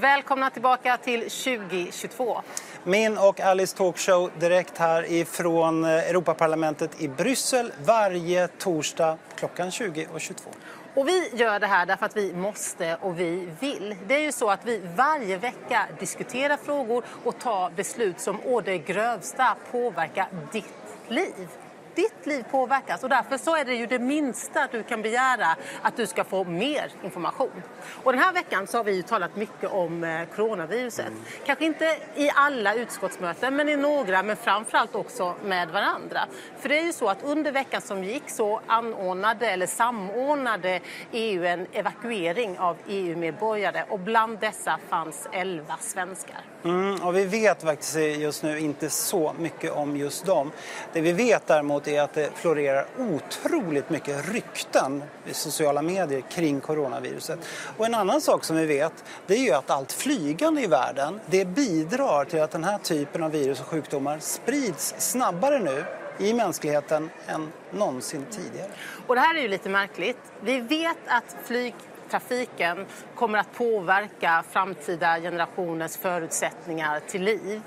Välkomna tillbaka till 2022. Min och Alice talkshow direkt här ifrån eh, Europaparlamentet i Bryssel varje torsdag klockan 20 och 22. Och vi gör det här därför att vi måste och vi vill. Det är ju så att vi varje vecka diskuterar frågor och tar beslut som å det grövsta påverkar ditt liv ditt liv påverkas. Och därför så är det ju det minsta du kan begära att du ska få mer information. Och den här veckan så har vi talat mycket om eh, coronaviruset. Mm. Kanske inte i alla utskottsmöten, men i några, men framförallt också med varandra. För det är ju så att under veckan som gick så anordnade eller samordnade EU en evakuering av EU-medborgare och bland dessa fanns 11 svenskar. Mm, och vi vet faktiskt just nu inte så mycket om just dem. Det vi vet däremot är att det florerar otroligt mycket rykten i sociala medier kring coronaviruset. Och en annan sak som vi vet det är ju att allt flygande i världen det bidrar till att den här typen av virus och sjukdomar sprids snabbare nu i mänskligheten än någonsin tidigare. Och det här är ju lite märkligt. Vi vet att flyg trafiken kommer att påverka framtida generationers förutsättningar till liv.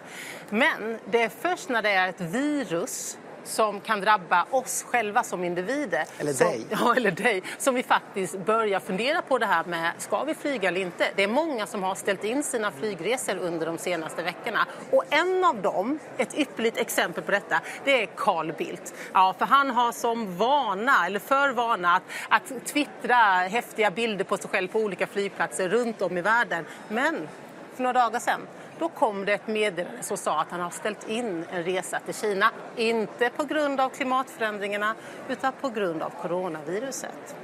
Men det är först när det är ett virus som kan drabba oss själva som individer. Eller som, dig. Ja, eller dig. Som vi faktiskt börjar fundera på det här med, ska vi flyga eller inte? Det är många som har ställt in sina flygresor under de senaste veckorna. Och en av dem, ett ypperligt exempel på detta, det är Carl Bildt. Ja, för han har som vana, eller för vana, att, att twittra häftiga bilder på sig själv på olika flygplatser runt om i världen. Men för några dagar sedan då kom det ett meddelande som sa att han har ställt in en resa till Kina. Inte på grund av klimatförändringarna utan på grund av coronaviruset.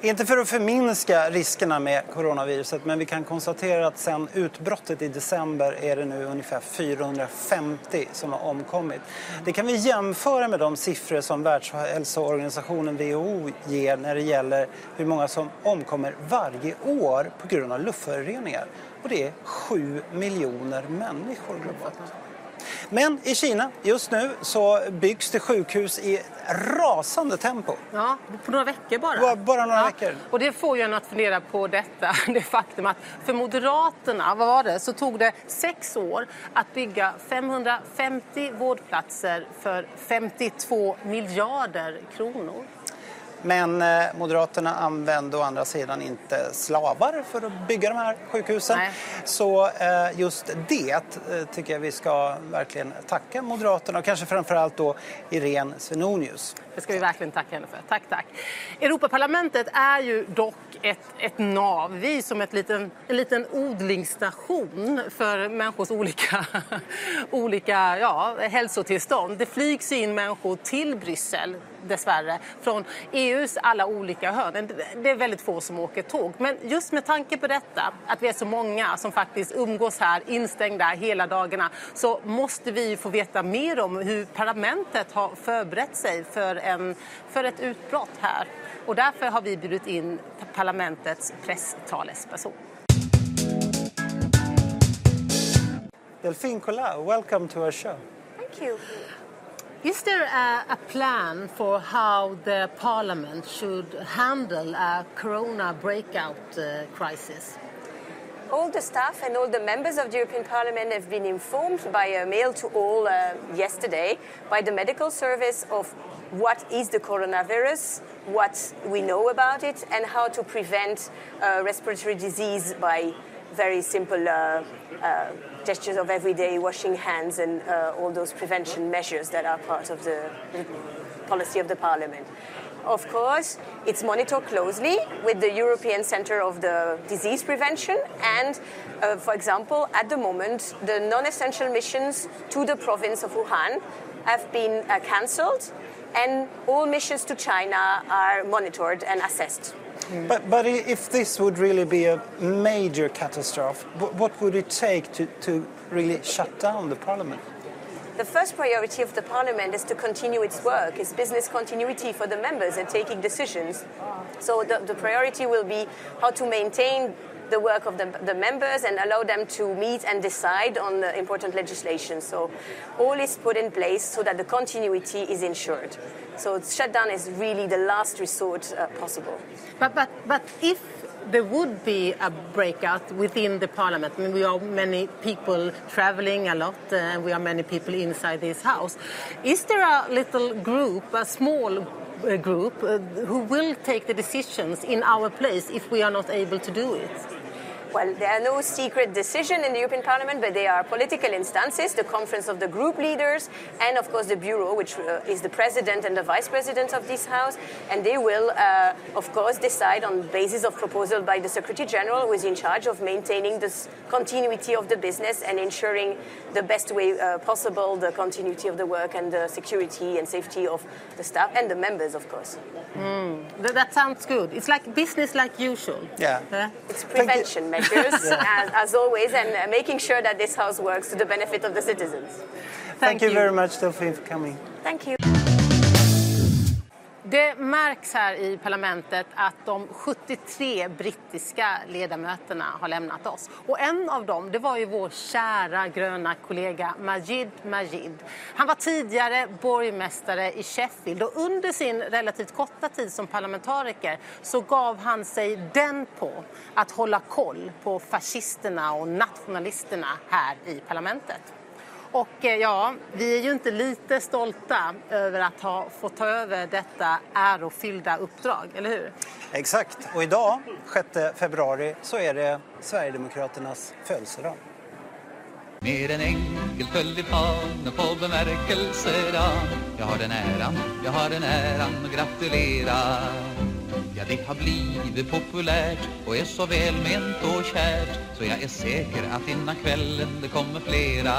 Inte för att förminska riskerna med coronaviruset men vi kan konstatera att sedan utbrottet i december är det nu ungefär 450 som har omkommit. Det kan vi jämföra med de siffror som Världshälsoorganisationen WHO ger när det gäller hur många som omkommer varje år på grund av luftföroreningar. Och det är 7 miljoner människor globalt. Men i Kina just nu så byggs det sjukhus i rasande tempo. Ja, på några veckor bara. Bara, bara några ja. veckor. Och det får ju en att fundera på detta, det faktum att för Moderaterna, vad var det, så tog det sex år att bygga 550 vårdplatser för 52 miljarder kronor. Men eh, Moderaterna använde å andra sidan inte slavar för att bygga de här sjukhusen. Nej. Så eh, just det eh, tycker jag vi ska verkligen tacka Moderaterna och kanske framförallt då Irene Svenonius. Det ska vi verkligen tacka henne för. Tack, tack. Europaparlamentet är ju dock ett, ett nav. Vi är som ett liten, en liten odlingsstation för människors olika, olika ja, hälsotillstånd. Det flygs in människor till Bryssel dessvärre, från EUs alla olika hörn. Det är väldigt få som åker tåg. Men just med tanke på detta, att vi är så många som faktiskt umgås här instängda hela dagarna, så måste vi få veta mer om hur parlamentet har förberett sig för, en, för ett utbrott här. Och därför har vi bjudit in parlamentets presstalesperson. Delphine Collat, welcome to our show. Thank you. Is there a, a, plan for how the parliament should handle a corona breakout uh, crisis? All the staff and all the members of the European Parliament have been informed by a mail to all uh, yesterday by the medical service of what is the coronavirus, what we know about it, and how to prevent uh, respiratory disease by very simple uh, uh, gestures of everyday washing hands and uh, all those prevention measures that are part of the policy of the Parliament. Of course, it's monitored closely with the European Centre of the Disease Prevention, and, uh, for example, at the moment, the non essential missions to the province of Wuhan have been uh, cancelled, and all missions to China are monitored and assessed. But, but if this would really be a major catastrophe, what would it take to, to really shut down the parliament? The first priority of the parliament is to continue its work, its business continuity for the members and taking decisions. So the, the priority will be how to maintain the work of the, the, members and allow them to meet and decide on the important legislation. So all is put in place so that the continuity is ensured. So shutdown is really the last resort uh, possible. But, but, but if there would be a breakout within the parliament. I mean, we are many people traveling a lot, uh, and we are many people inside this house. Is there a little group, a small uh, group, uh, who will take the decisions in our place if we are not able to do it? Well, there are no secret decisions in the European Parliament, but there are political instances, the conference of the group leaders, and of course the Bureau, which uh, is the president and the vice president of this House, and they will, uh, of course, decide on basis of proposal by the Secretary General, who is in charge of maintaining the continuity of the business and ensuring the best way uh, possible the continuity of the work and the security and safety of the staff and the members, of course. Mm. That, that, sounds good. It's like business like usual. Yeah. yeah? It's prevention measures, as, as, always, and uh, making sure that this house works to the benefit of the citizens. Thank, Thank you. you very much, Delphine, for coming. Thank you. Det märks här i parlamentet att de 73 brittiska ledamöterna har lämnat oss. Och en av dem det var ju vår kära gröna kollega Majid Majid. Han var tidigare borgmästare i Sheffield och under sin relativt korta tid som parlamentariker så gav han sig den på att hålla koll på fascisterna och nationalisterna här i parlamentet. Och eh, ja, vi är ju inte lite stolta över att ha fått ta över detta ärofyllda uppdrag, eller hur? Exakt, och idag, 6 februari, så är det Sverigedemokraternas födelsedag. Mer än enkelt tullipan på bemärkelsedag Jag har den äran, jag har den äran att gratulera Ja, det har blivit populärt och är så välment och kärt Så jag är säker att innan kvällen det kommer flera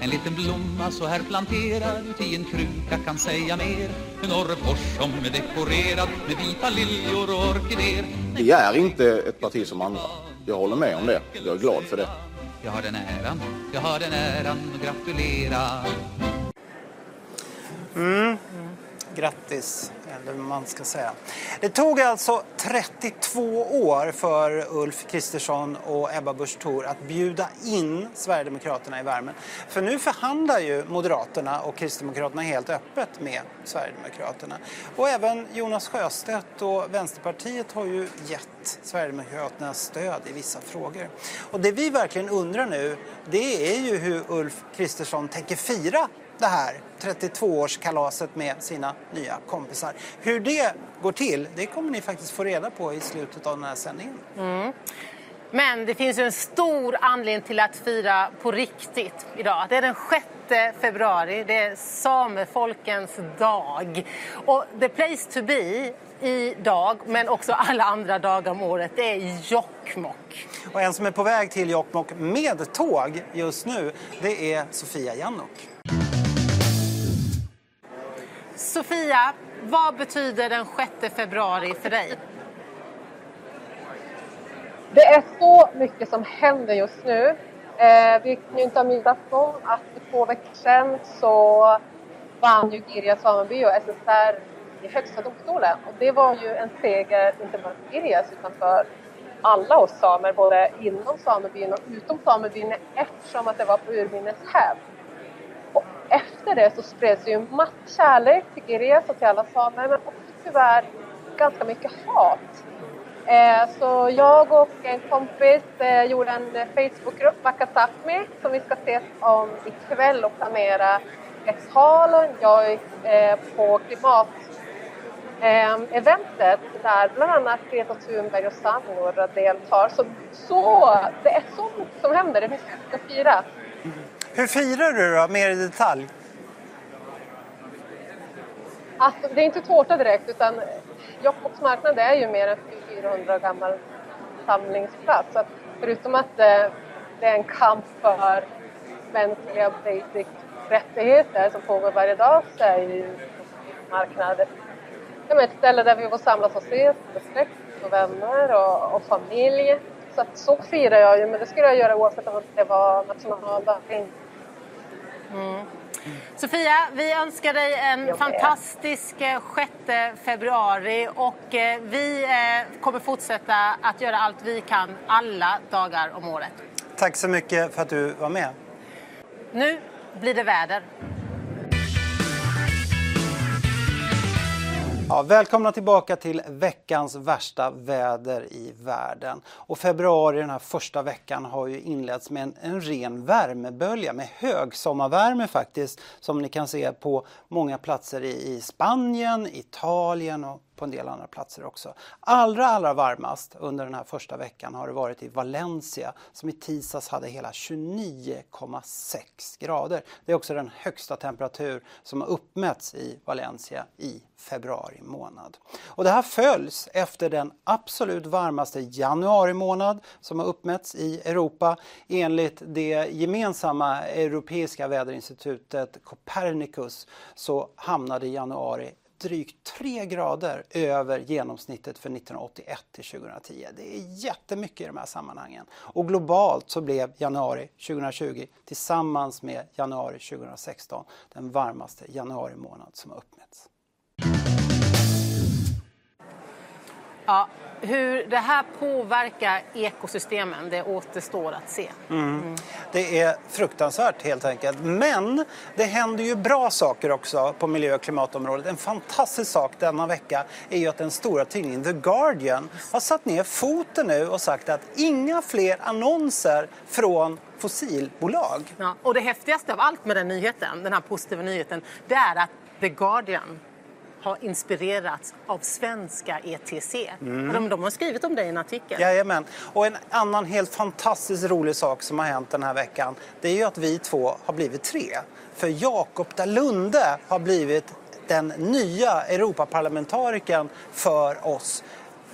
en liten blomma så här planterad i en kruka kan säga mer En Orrefors som är dekorerad med vita liljor och orkidéer Vi är inte ett parti som andra. Jag håller med om det. Jag är glad för det. Jag har den äran, jag har den äran att gratulera Mm. Grattis, eller vad man ska säga. Det tog alltså 32 år för Ulf Kristersson och Ebba Busch Thor att bjuda in Sverigedemokraterna i värmen. För nu förhandlar ju Moderaterna och Kristdemokraterna helt öppet med Sverigedemokraterna. Och även Jonas Sjöstedt och Vänsterpartiet har ju gett Sverigedemokraterna stöd i vissa frågor. Och det vi verkligen undrar nu, det är ju hur Ulf Kristersson tänker fira det här 32-årskalaset med sina nya kompisar. Hur det går till, det kommer ni faktiskt få reda på i slutet av den här sändningen. Mm. Men det finns en stor anledning till att fira på riktigt idag. Det är den 6 februari, det är samefolkens dag. Och the place to be idag, men också alla andra dagar om året, det är Jokkmokk. Och en som är på väg till Jokkmokk med tåg just nu, det är Sofia Jannok. Sofia, vad betyder den 6 februari för dig? Det är så mycket som händer just nu. Eh, vi kan ju inte ha missat om att för två veckor sedan så vann ju Girjas sameby och SSR i Högsta domstolen. Och det var ju en seger, inte bara för Girjas utan för alla oss samer, både inom samebyn och utom samebyn eftersom att det var på urminnes hävd efter det så spreds ju massa kärlek till Giresa och till alla samer men också tyvärr ganska mycket hat. Eh, så jag och en kompis eh, gjorde en Facebookgrupp, Vakasapmi, som vi ska ses om ikväll och planera ett tal. Jag är eh, på klimateventet ehm, där bland annat Greta Thunberg och Sanor deltar. Så, så det är så mycket som händer, det finns mycket att fira. Hur firar du då, mer i detalj? Alltså, det är inte tårta direkt utan Jokkmokks marknad är ju mer än 400 år gammal samlingsplats. Så förutom att det, det är en kamp för mänskliga basic rättigheter som pågår varje dag så är ju marknaden ett ställe där vi får samlas och ses med släkt och vänner och, och familj. Så att så firar jag ju, men det skulle jag göra oavsett om det var nationaldag eller inte. Mm. Sofia, vi önskar dig en fantastisk 6 eh, februari och eh, vi eh, kommer fortsätta att göra allt vi kan alla dagar om året. Tack så mycket för att du var med. Nu blir det väder. Ja, välkomna tillbaka till veckans värsta väder i världen. Och februari, den här första veckan, har ju inletts med en, en ren värmebölja med högsommarvärme faktiskt, som ni kan se på många platser i, i Spanien, Italien och på en del andra platser också. Allra, allra varmast under den här första veckan har det varit i Valencia som i tisdags hade hela 29,6 grader. Det är också den högsta temperatur som har uppmätts i Valencia i februari månad. Och det här följs efter den absolut varmaste januari månad som har uppmätts i Europa. Enligt det gemensamma europeiska väderinstitutet Copernicus så hamnade januari drygt 3 grader över genomsnittet för 1981 till 2010. Det är jättemycket i de här sammanhangen. Och globalt så blev januari 2020 tillsammans med januari 2016 den varmaste januari månad som har uppmätts. Ja, hur det här påverkar ekosystemen, det återstår att se. Mm. Det är fruktansvärt helt enkelt. Men det händer ju bra saker också på miljö och klimatområdet. En fantastisk sak denna vecka är ju att den stora tidningen The Guardian har satt ner foten nu och sagt att inga fler annonser från fossilbolag. Ja, och det häftigaste av allt med den nyheten, den här positiva nyheten, det är att The Guardian har inspirerats av svenska ETC. Mm. De, de, har skrivit om det i en artikel. Jajamän. Och en annan helt fantastiskt rolig sak som har hänt den här veckan det är ju att vi två har blivit tre. För Jakob Dalunde har blivit den nya Europaparlamentarikern för oss.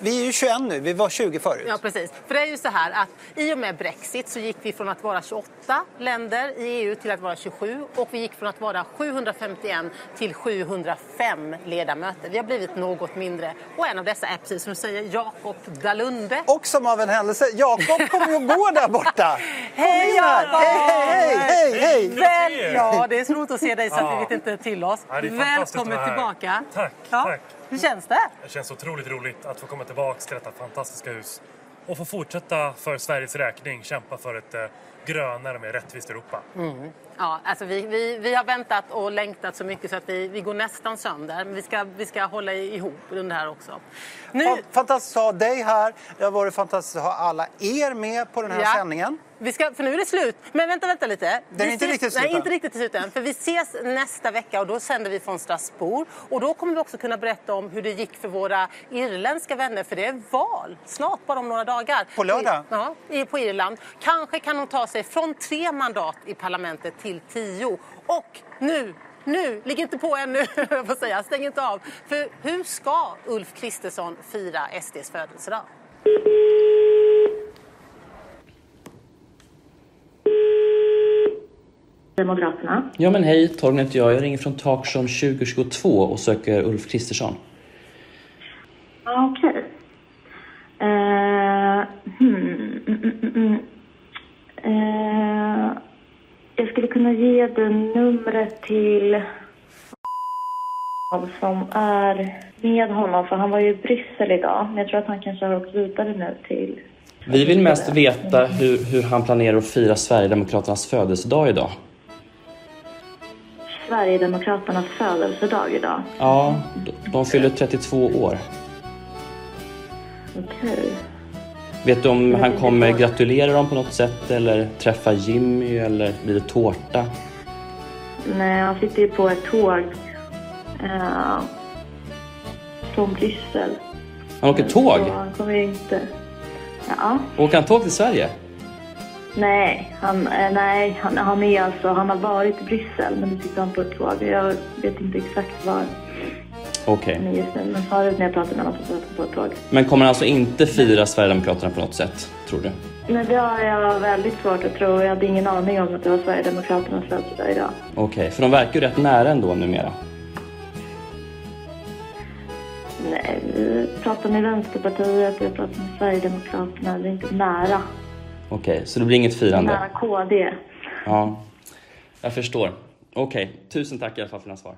Vi är ju 21 nu, vi var 20 förut. Ja, precis. För det är ju så här att i och med Brexit så gick vi från att vara 28 länder i EU till att vara 27 och vi gick från att vara 751 till 705 ledamöter. Vi har blivit något mindre och en av dessa är precis som du säger Jakob Dalunde. Och som av en händelse, Jakob kommer ju att gå där borta. hej Jakob! Hej, hej, hej, hej! Ja, det är så roligt att se dig så att vi vet inte till oss. Ja, Välkommen tillbaka. Tack, ja. tack. Hur känns det? Det känns otroligt roligt att få komma tillbaka till detta fantastiska hus och få fortsätta för Sveriges räkning kämpa för ett eh, grönare och mer rättvist Europa. Mm. Ja, alltså vi, vi, vi har väntat och längtat så mycket så att vi, vi går nästan sönder. Men vi ska, vi ska hålla ihop under det här också. Nu... Fantastiskt att ha dig här. Det har varit fantastiskt att ha alla er med på den här ja. sändningen. Vi ska, för nu är det slut. Men vänta, vänta lite. Den är inte ses, riktigt slut Nej, inte riktigt slut än. För vi ses nästa vecka och då sänder vi från Strasbourg. Och då kommer vi också kunna berätta om hur det gick för våra irländska vänner. För det är val snart, bara om några dagar. På lördag? Ja, på Irland. Kanske kan de ta sig från tre mandat i parlamentet till tio. Och nu nu, ligg inte på ännu, jag säga. Stäng inte av. För hur ska Ulf Kristersson fira SDs födelsedag? Moderaterna. Ja men hej, Torgny heter jag. Jag ringer från Talkshow 2022 och söker Ulf Kristersson. Okej. Okay. Uh, hmm, mm, mm, mm. Uh, kunna ge dig numret till som är med honom, för han var ju i Bryssel idag. Men jag tror att han kanske har åkt vidare nu till... Vi vill mest veta hur, hur han planerar att fira Sverigedemokraternas födelsedag idag. Sverigedemokraternas födelsedag idag? Ja, de fyller 32 år. Okej. Okay. Vet du om han kommer gratulera dem på något sätt eller träffa Jimmy eller blir det tårta? Nej, han sitter ju på ett tåg eh, från Bryssel. Han åker tåg? Så han kommer inte... Ja. Åker han tåg till Sverige? Nej, han, eh, nej, han, han, är alltså, han har varit i Bryssel men nu sitter han på ett tåg. Jag vet inte exakt var Okej. Okay. just nu. Men förut när jag pratade med honom så satt han på ett tåg. Men kommer alltså inte fira Sverigedemokraterna på något sätt, tror du? Nej, det har jag väldigt svårt att tro. Jag hade ingen aning om att det var Sverigedemokraternas födelsedag idag. Okej, okay. för de verkar ju rätt nära ändå numera. Nej, vi pratar med Vänsterpartiet, vi pratar med Sverigedemokraterna. Det är inte nära. Okej, okay, så det blir inget firande? Nära KD. Ja, jag förstår. Okej, okay. tusen tack i alla fall för dina svar.